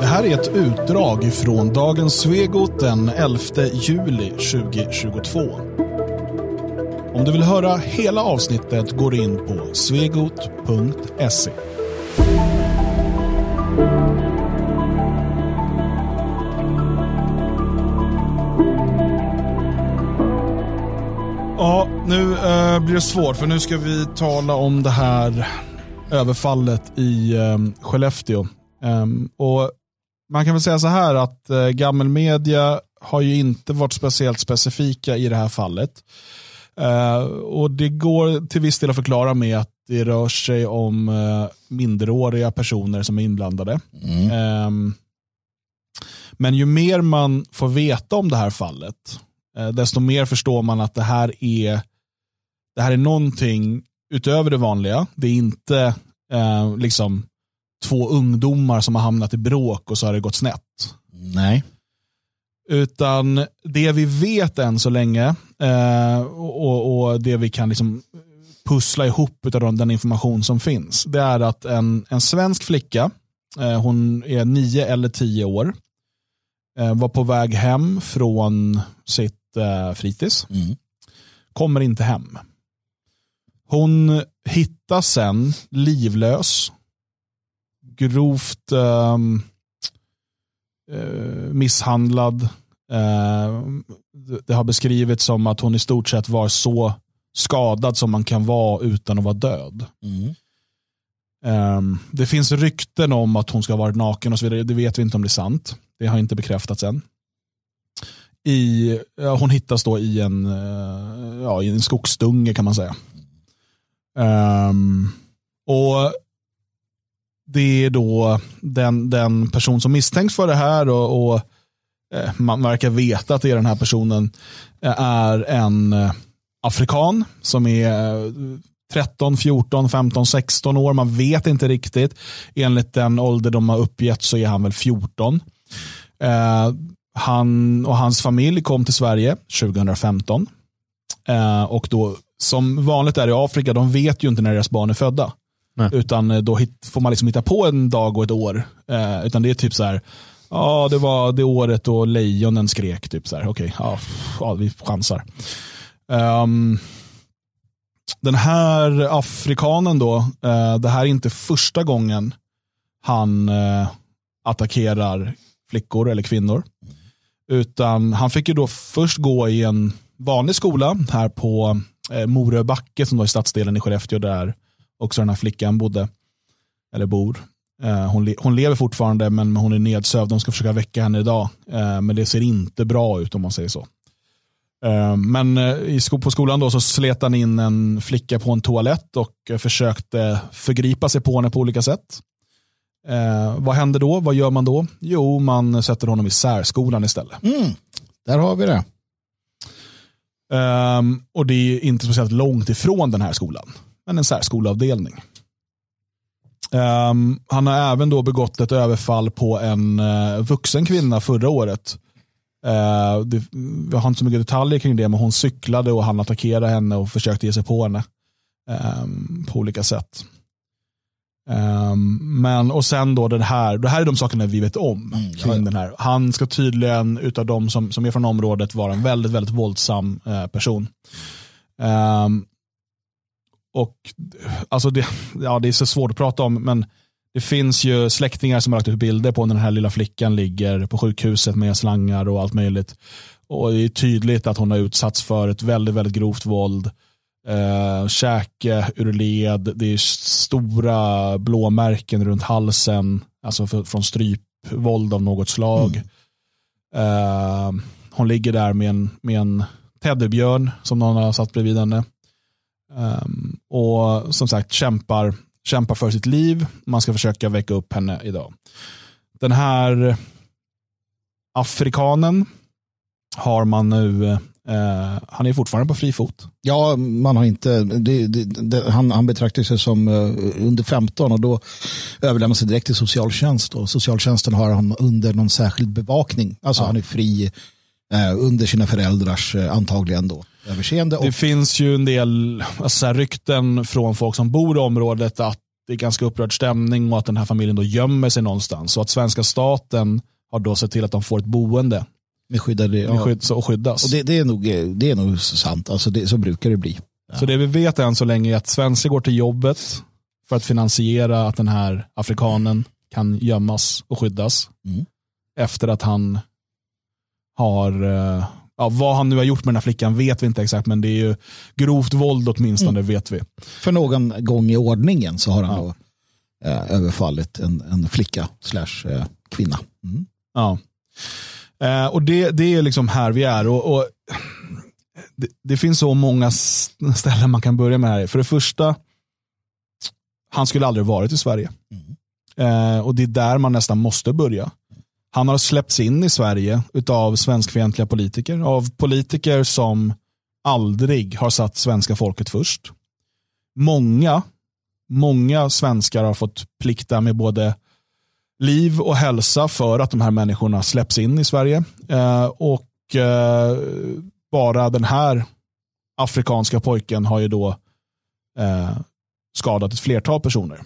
Det här är ett utdrag från dagens Svegot den 11 juli 2022. Om du vill höra hela avsnittet går du in på svegot.se. Ja, nu eh, blir det svårt för nu ska vi tala om det här överfallet i eh, Skellefteå. Um, och man kan väl säga så här att äh, gammelmedia har ju inte varit speciellt specifika i det här fallet. Uh, och Det går till viss del att förklara med att det rör sig om uh, minderåriga personer som är inblandade. Mm. Um, men ju mer man får veta om det här fallet, uh, desto mer förstår man att det här är det här är någonting utöver det vanliga. Det är inte liksom två ungdomar som har hamnat i bråk och så har det gått snett. Nej. Utan det vi vet än så länge eh, och, och, det vi kan liksom pussla ihop av den information som finns. Det är att en, en svensk flicka, eh, hon är nio eller tio år, eh, var på väg hem från sitt eh, fritids. Mm. Kommer inte hem. Hon hittas sen livlös, grovt um, uh, misshandlad. Uh, det har beskrivits som att hon i stort sett var så skadad som man kan vara utan att vara död. Mm. Um, det finns rykten om att hon ska ha varit naken och så vidare. Det vet vi inte om det är sant. Det har inte bekräftats än. I, ja, hon hittas då i en, uh, ja, i en skogsdunge kan man säga. Um, och det är då den, den person som misstänks för det här och, och eh, man verkar veta att det är den här personen eh, är en eh, afrikan som är 13, 14, 15, 16 år. Man vet inte riktigt. Enligt den ålder de har uppgett så är han väl 14. Eh, han och hans familj kom till Sverige 2015. Eh, och då, som vanligt är i Afrika, de vet ju inte när deras barn är födda. Nej. Utan eh, då hit, får man liksom hitta på en dag och ett år. Eh, utan det är typ så här, ja det var det året då lejonen skrek. Typ så här, okej, okay, ja, ja, vi chansar. Um, den här afrikanen då, eh, det här är inte första gången han eh, attackerar flickor eller kvinnor. Utan han fick ju då först gå i en vanlig skola här på eh, Moröbacke som då är stadsdelen i Skellefteå där också den här flickan bodde, eller bor. Eh, hon, hon lever fortfarande men hon är nedsövd. De ska försöka väcka henne idag. Eh, men det ser inte bra ut om man säger så. Eh, men på skolan då så slet han in en flicka på en toalett och försökte förgripa sig på henne på olika sätt. vad händer då? Vad gör man då? Jo, man sätter honom i särskolan istället. Mm, där har vi det. Um, och det är inte speciellt långt ifrån den här skolan men en särskolavdelning. Um, han har även då begått ett överfall på en uh, vuxen kvinna förra året. Uh, det, jag har inte så mycket detaljer kring det, men hon cyklade och han attackerade henne och försökte ge sig på henne um, på olika sätt. Um, men och sen då den här, det här är de sakerna vi vet om mm, kring ja. den här. Han ska tydligen utav de som, som är från området vara en väldigt, väldigt våldsam uh, person. Um, och alltså det, ja, det är så svårt att prata om, men det finns ju släktingar som har lagt ut bilder på när den här lilla flickan ligger på sjukhuset med slangar och allt möjligt. Och det är tydligt att hon har utsatts för ett väldigt, väldigt grovt våld. Eh, käke ur led, det är stora blåmärken runt halsen, alltså för, från strypvåld av något slag. Mm. Eh, hon ligger där med en, med en teddybjörn som någon har satt bredvid henne. Um, och som sagt kämpar, kämpar för sitt liv. Man ska försöka väcka upp henne idag. Den här afrikanen har man nu Uh, han är fortfarande på fri fot. Ja, man har inte, det, det, det, han, han betraktar sig som uh, under 15 och då överlämnas det direkt till socialtjänst. Och socialtjänsten har han under någon särskild bevakning. Alltså ja. han är fri under sina föräldrars antagligen då överseende. Det finns ju en del alltså, rykten från folk som bor i området att det är ganska upprörd stämning och att den här familjen då gömmer sig någonstans. Så att svenska staten har då sett till att de får ett boende. Med skyddade, ja. Med skydd, och skyddas. Och det, det, är nog, det är nog sant, alltså det, så brukar det bli. Ja. Så det vi vet än så länge är att svenskar går till jobbet för att finansiera att den här afrikanen kan gömmas och skyddas. Mm. Efter att han har, eh, ja, vad han nu har gjort med den här flickan vet vi inte exakt, men det är ju grovt våld åtminstone mm. vet vi. För någon gång i ordningen så har han ja. då eh, överfallit en, en flicka slash eh, kvinna. Mm. Ja. Eh, och det, det är liksom här vi är. Och, och det, det, finns så många ställen man kan börja med här. För det första, han skulle aldrig varit i Sverige. Mm. Eh, och det är där man nästan måste börja. Han har släppts in i Sverige av svenskfientliga politiker. Av politiker som aldrig har satt svenska folket först. Många, många svenskar har fått plikta med både liv och hälsa för att de här människorna släpps in i Sverige. Eh, och eh, bara den här afrikanska pojken har ju då eh, skadat ett flertal personer.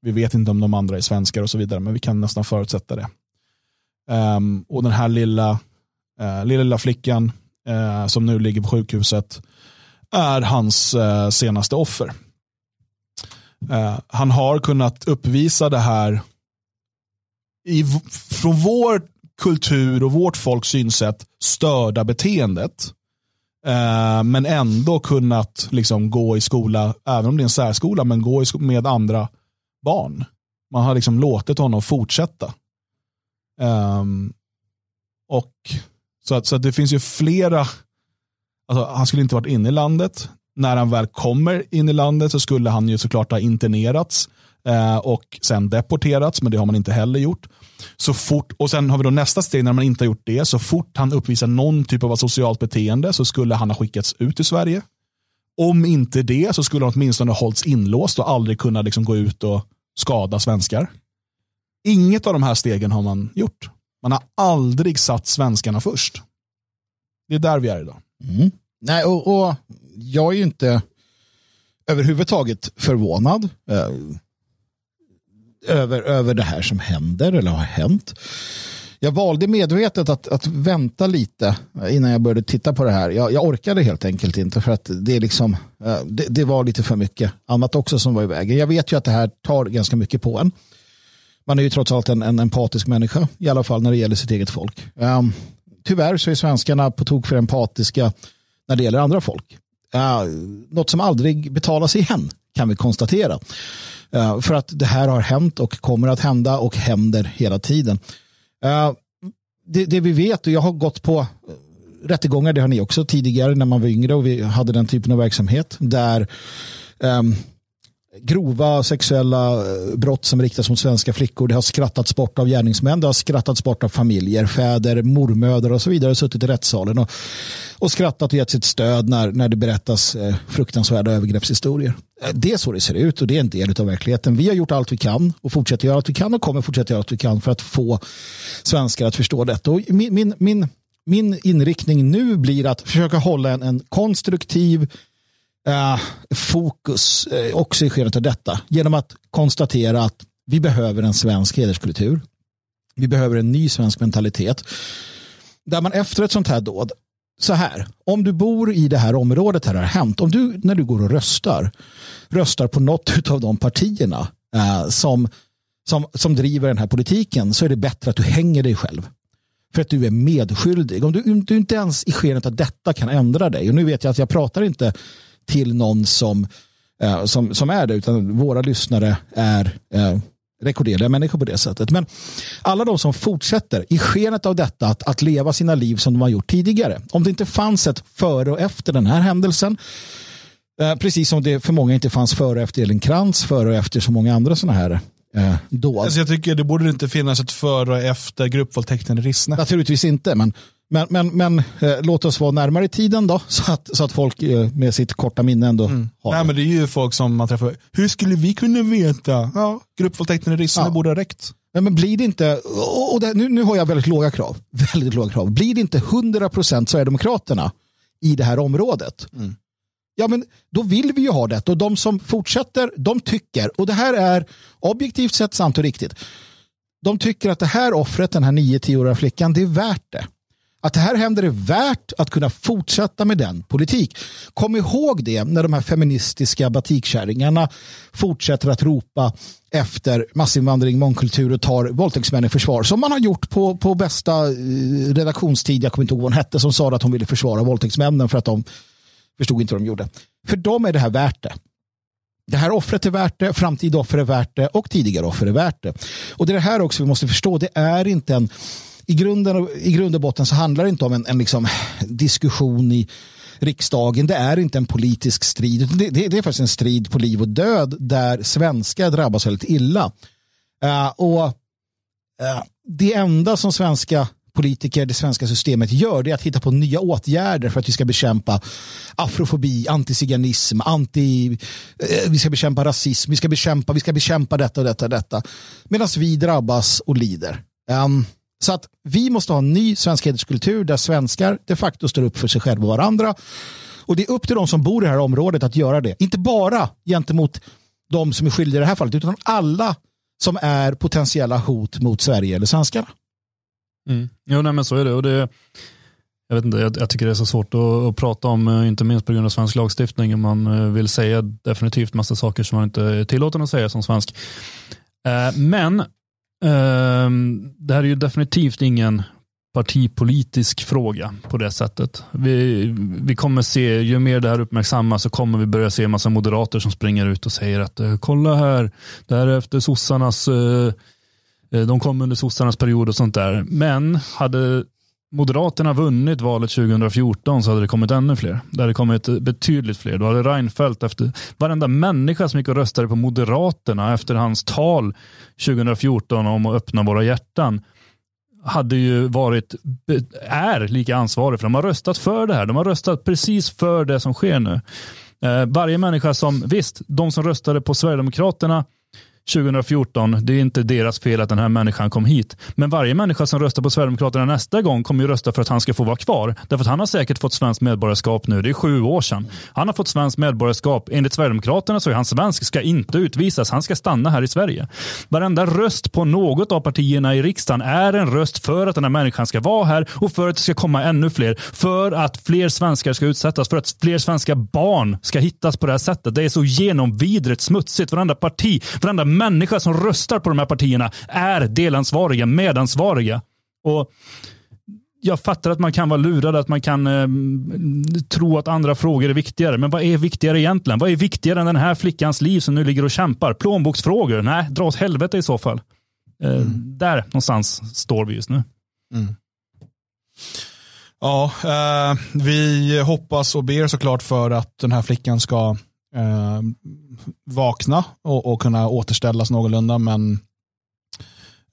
Vi vet inte om de andra är svenskar och så vidare, men vi kan nästan förutsätta det. Um, och den här lilla, uh, lilla flickan uh, som nu ligger på sjukhuset är hans uh, senaste offer. han har kunnat uppvisa det här i, från vår kultur och vårt folks synsätt störda beteendet. men ändå kunnat liksom gå i skola, även om det är en särskola, men gå med andra barn. Man har liksom låtit honom fortsätta. Um, och så att, så att det finns ju flera, alltså han skulle inte varit inne i landet. När han väl kommer in i landet så skulle han ju såklart ha internerats eh, och sen deporterats, men det har man inte heller gjort. Så fort, och sen har vi då nästa steg när man inte har gjort det, så fort han uppvisar någon typ av socialt beteende så skulle han ha skickats ut i Sverige. Om inte det så skulle han åtminstone ha hållits inlåst och aldrig kunna liksom gå ut och skada svenskar. Inget av de här stegen har man gjort. Man har aldrig satt svenskarna först. Det är där vi är idag. Mm. Nej, och, och, jag är ju inte överhuvudtaget förvånad eh, över, över det här som händer eller har hänt. Jag valde medvetet att, att vänta lite innan jag började titta på det här. Jag, jag orkade helt enkelt inte för att det, liksom, eh, det, det, var lite för mycket annat också som var i vägen. Jag vet ju att det här tar ganska mycket på en. Man är ju trots allt en, en empatisk människa, i alla fall när det gäller sitt eget folk. Um, tyvärr så är svenskarna på tok för empatiska när det gäller andra folk. Uh, något som aldrig betalas igen kan vi konstatera. Uh, för att det här har hänt och kommer att hända och händer hela tiden. Uh, det, det, vi vet, och jag har gått på eh, rättegångar, det har ni också tidigare när man var yngre och vi hade den typen av verksamhet, där um, grova sexuella eh, brott som riktas mot svenska flickor. Det har skrattats bort av gärningsmän, det har skrattats bort av familjer, fäder, mormödrar och så vidare suttit i rättssalen och, och skrattat och gett sitt stöd när, när det berättas eh, fruktansvärda övergreppshistorier. Eh, det är så det ser ut och det är en del av verkligheten. Vi har gjort allt vi kan och fortsätter göra allt vi kan och kommer fortsätta göra allt vi kan för att få svenskar att förstå detta. Och min, min, min, min inriktning nu blir att försöka hålla en, en konstruktiv eh, fokus eh, också i skenet av detta genom att konstatera att vi behöver en svensk hederskultur. Vi behöver en ny svensk mentalitet. Där man efter ett sånt här dåd, så här, om du bor i det här området här har hänt, om du när du går och röstar, röstar på något av de partierna eh, som, som, som driver den här politiken så är det bättre att du hänger dig själv. För att du är medskyldig. Om du, om du inte ens i skenet av detta kan ändra dig, och nu vet jag att jag pratar inte till någon som, eh, som, som är det, utan våra lyssnare är eh, rekorderliga människor på det sättet. Men alla de som fortsätter i skenet av detta att, att leva sina liv som de har gjort tidigare. Om det inte fanns ett före och efter den här händelsen, eh, precis som det för många inte fanns före och efter Elin Krantz, före och efter så många andra sådana här eh, dåd. Alltså jag tycker det borde inte finnas ett före och efter gruppvåldtäkten i Rissne. Naturligtvis inte, men men, men, men eh, låt oss vara närmare i tiden då, så att, så att folk eh, med sitt korta minne ändå mm. har Nej, det. men Det är ju folk som man träffar. Hur skulle vi kunna veta? Ja, gruppvåldtäkten i Rissne ja. borde ha räckt. Nej, men blir det inte, och det, nu, nu har jag väldigt låga krav, väldigt låga krav. Blir det inte 100% Sverigedemokraterna i det här området, mm. ja men då vill vi ju ha det. Och de som fortsätter, de tycker, och det här är objektivt sett sant och riktigt, de tycker att det här offret, den här 9-10-åriga flickan, det är värt det. Att det här händer är värt att kunna fortsätta med den politik. Kom ihåg det när de här feministiska batikkärringarna fortsätter att ropa efter massinvandring, mångkultur och tar våldtäktsmän i försvar. Som man har gjort på, på bästa eh, redaktionstid, jag kommer inte ihåg vad hon hette, som sa att hon ville försvara våldtäktsmännen för att de förstod inte vad de gjorde. För dem är det här värt det. Det här offret är värt det, framtida offer är värt det och tidigare offer är värt det. Och det är det här också vi måste förstå. Det är inte en i, grunden, i grund och botten så handlar det inte om en, en liksom diskussion i riksdagen. Det är inte en politisk strid. Det, det, det, är faktiskt en strid på liv och död där svenskar drabbas väldigt illa. Uh, och uh, Det enda som svenska politiker, det svenska systemet gör det är att hitta på nya åtgärder för att vi ska bekämpa afrofobi, antiziganism, anti, eh, vi ska bekämpa rasism, vi ska bekämpa, vi ska bekämpa detta och detta och detta. Medan vi drabbas och lider. Um, så att vi måste ha en ny svensk hederskultur där svenskar de facto står upp för sig själva och varandra. Och det är upp till de som bor i det här området att göra det. Inte bara gentemot de som är skyldiga i det här fallet, utan alla som är potentiella hot mot Sverige eller svenskarna. Mm. Jo, nej, men så är det. Och det jag, vet inte, jag, jag tycker det är så svårt att, att, prata om, eh, inte minst på grund av svensk lagstiftning. Man eh, vill säga definitivt massa saker som man inte är tillåten att säga som svensk. Eh, men ehm, det här är ju definitivt ingen partipolitisk fråga på det sättet. Vi, vi kommer se, ju mer det här uppmärksammas så kommer vi börja se en massa moderater som springer ut och säger att eh, kolla här, det här är efter sossarnas, eh, eh, de kom under sossarnas period och sånt där. Men hade Moderaterna vunnit valet 2014 så hade det kommit ännu fler. Det hade kommit betydligt fler. Då hade Reinfeldt efter varenda människa som gick och röstade på Moderaterna efter hans tal 2014 om att öppna våra hjärtan hade ju varit, är lika ansvarig för de har röstat för det här. De har röstat precis för det som sker nu. Eh, varje människa som, visst, de som röstade på Sverigedemokraterna 2014, det är inte deras fel att den här människan kom hit. Men varje människa som röstar på Sverigedemokraterna nästa gång kommer ju rösta för att han ska få vara kvar. Därför att han har säkert fått svenskt medborgarskap nu. Det är sju år sedan. Han har fått svenskt medborgarskap. Enligt Sverigedemokraterna så är han svensk, ska inte utvisas. Han ska stanna här i Sverige. Varenda röst på något av partierna i riksdagen är en röst för att den här människan ska vara här och för att det ska komma ännu fler. För att fler svenskar ska utsättas, för att fler svenska barn ska hittas på det här sättet. Det är så genomvidrigt smutsigt. Varenda parti, varenda människa som röstar på de här partierna är delansvariga, medansvariga. Och jag fattar att man kan vara lurad, att man kan eh, tro att andra frågor är viktigare. Men vad är viktigare egentligen? Vad är viktigare än den här flickans liv som nu ligger och kämpar? Plånboksfrågor? Nej, dra åt helvete i så fall. Eh, mm. Där någonstans står vi just nu. Mm. Ja, eh, vi hoppas och ber såklart för att den här flickan ska eh, vakna och, och kunna återställas någorlunda. Men eh,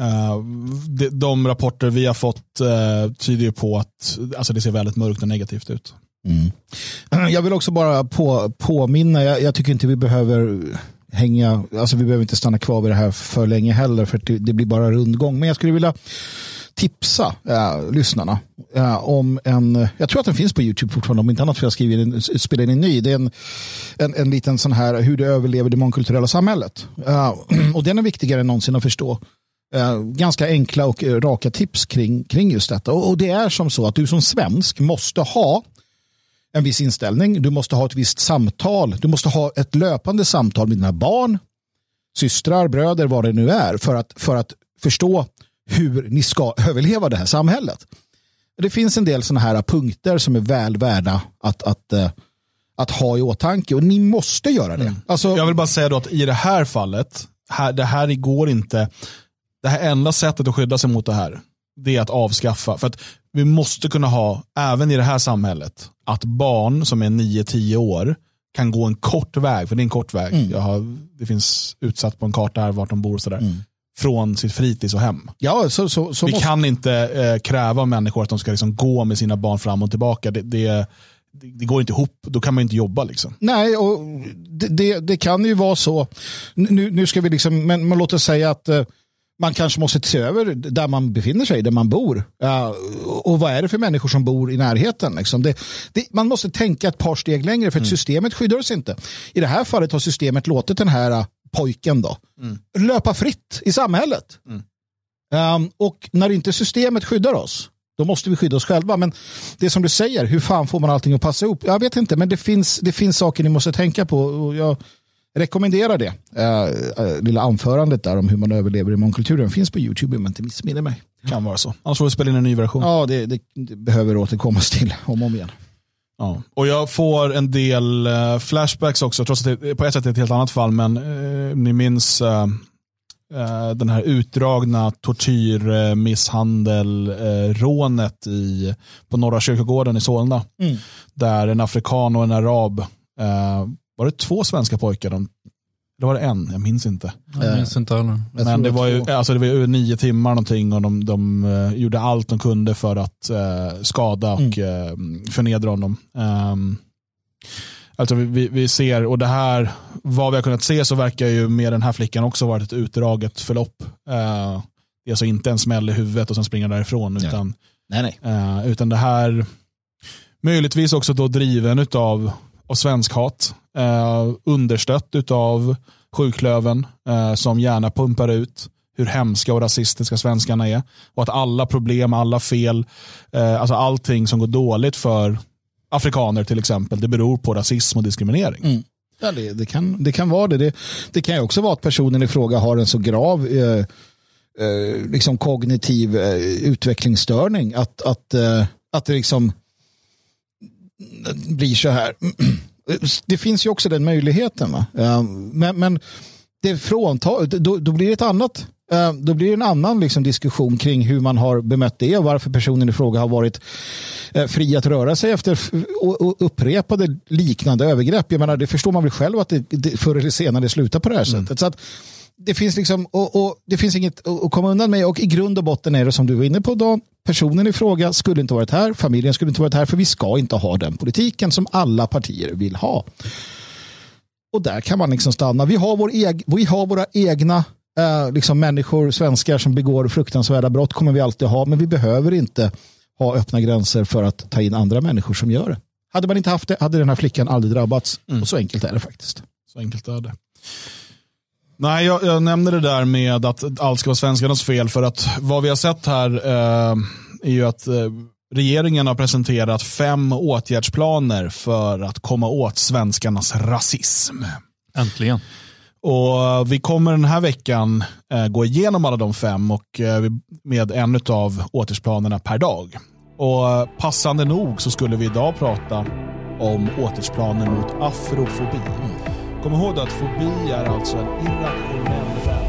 Uh, de, de, rapporter vi har fått uh, tyder ju på att alltså det ser väldigt mörkt och negativt ut. Mm. Jag vill också bara på, påminna, jag, jag, tycker inte vi behöver hänga, alltså vi behöver inte stanna kvar vid det här för länge heller för det, det blir bara rundgång. Men jag skulle vilja tipsa eh, lyssnarna eh, om en, jag tror att den finns på YouTube fortfarande, om inte annat för jag skriver in, spelar in en ny. Det är en, en, en liten sån här hur du överlever det mångkulturella samhället. Eh, och den är viktigare än någonsin att förstå. Eh, ganska enkla och eh, raka tips kring, kring just detta. Och, och det är som så att du som svensk måste ha en viss inställning. Du måste ha ett visst samtal. Du måste ha ett löpande samtal med dina barn, systrar, bröder, vad det nu är för att, för att förstå hur ni ska överleva det här samhället. Det finns en del sådana här punkter som är väl värda att, att, eh, att ha i åtanke och ni måste göra det. Mm. Alltså, jag vill bara säga då att i det här fallet, här, det här går inte, det här enda sättet att skydda sig mot det här, det är att avskaffa. För att vi måste kunna ha, även i det här samhället, att barn som är 9-10 år kan gå en kort väg, för det är en kort väg. Mm. Jag har, det finns utsatt på en karta här vart de bor och sådär. Mm från sitt fritids och hem. Ja, så, så, så Vi måste... kan inte eh, kräva av människor att de ska liksom gå med sina barn fram och tillbaka. Det, det, det går inte ihop, då kan man inte jobba. Liksom. Nej, och det, det, det kan ju vara så. Nu, nu ska vi liksom, men man låter säga att eh, man kanske måste se över där man befinner sig, där man bor. Uh, och vad är det för människor som bor i närheten? Liksom? Det, det, man måste tänka ett par steg längre för att mm. systemet skyddar oss inte. I det här fallet har systemet låtit den här uh, pojken då, mm. löpa fritt i samhället. Mm. Um, och när inte systemet skyddar oss, då måste vi skydda oss själva. Men det som du säger, hur fan får man allting att passa ihop? Jag vet inte, men det finns, det finns saker ni måste tänka på. Och jag rekommenderar det. Uh, lilla anförandet där om hur man överlever i mångkulturen finns på YouTube om jag inte missminner mig. Kan vara så. Annars får vi spela in en ny version. Ja, det, det, det behöver återkommas till om och om igen. Ja. Och jag får en del uh, flashbacks också, trots att det på ett sätt är ett helt annat fall, men uh, ni minns uh, den här utdragna tortyr, misshandel, rånet i, på Norra kyrkogården i Solna. Mm. Där en afrikan och en arab var det två svenska pojkar? De, eller var det en? Jag minns inte. Jag minns inte heller. Men det var, ju, alltså det var ju nio timmar någonting och de, de uh, gjorde allt de kunde för att uh, skada och mm. uh, förnedra honom. Um, alltså vi, vi ser, och det här, vad vi har kunnat se så verkar ju med den här flickan också varit ett utdraget förlopp. Uh, det är alltså inte en smäll i huvudet och sen springa därifrån. Utan, nej, nej. utan det här, möjligtvis också då driven av och svenskhat. Eh, understött av sjuklöven eh, som gärna pumpar ut hur hemska och rasistiska svenskarna är. Och att alla problem, alla fel, eh, alltså allting som går dåligt för afrikaner till exempel, det beror på rasism och diskriminering. Mm. Ja, det, det, kan, det kan vara det. det. Det kan ju också vara att personen i fråga har en så grav eh, eh, liksom kognitiv eh, utvecklingsstörning att, att, eh, att det liksom blir så här. Det finns ju också den möjligheten. Va? Men, men det fråntar, då, då blir det ett annat då blir det en annan liksom, diskussion kring hur man har bemött det och varför personen i fråga har varit fri att röra sig efter upprepade liknande övergrepp. Jag menar, det förstår man väl själv att det, det förr eller senare slutar på det här mm. sättet. Så att, det finns liksom, och, och, det finns inget att komma undan med och i grund och botten är det som du var inne på Dan, personen i fråga skulle inte varit här, familjen skulle inte varit här för vi ska inte ha den politiken som alla partier vill ha. Och där kan man liksom stanna. Vi har, vår eg, vi har våra egna eh, liksom människor, svenskar som begår fruktansvärda brott kommer vi alltid ha, men vi behöver inte ha öppna gränser för att ta in andra människor som gör det. Hade man inte haft det hade den här flickan aldrig drabbats. Mm. Och så enkelt är det faktiskt. Så enkelt är det. Nej, jag, jag nämner det där med att allt ska vara svenskarnas fel för att vad vi har sett här eh, är ju att eh, regeringen har presenterat fem åtgärdsplaner för att komma åt svenskarnas rasism. Äntligen. Och Vi kommer den här veckan eh, gå igenom alla de fem och eh, med en av åtgärdsplanerna per dag. Och Passande nog så skulle vi idag prata om åtgärdsplanen mot afrofobi. Kom ihåg att fobi är alltså en irrationell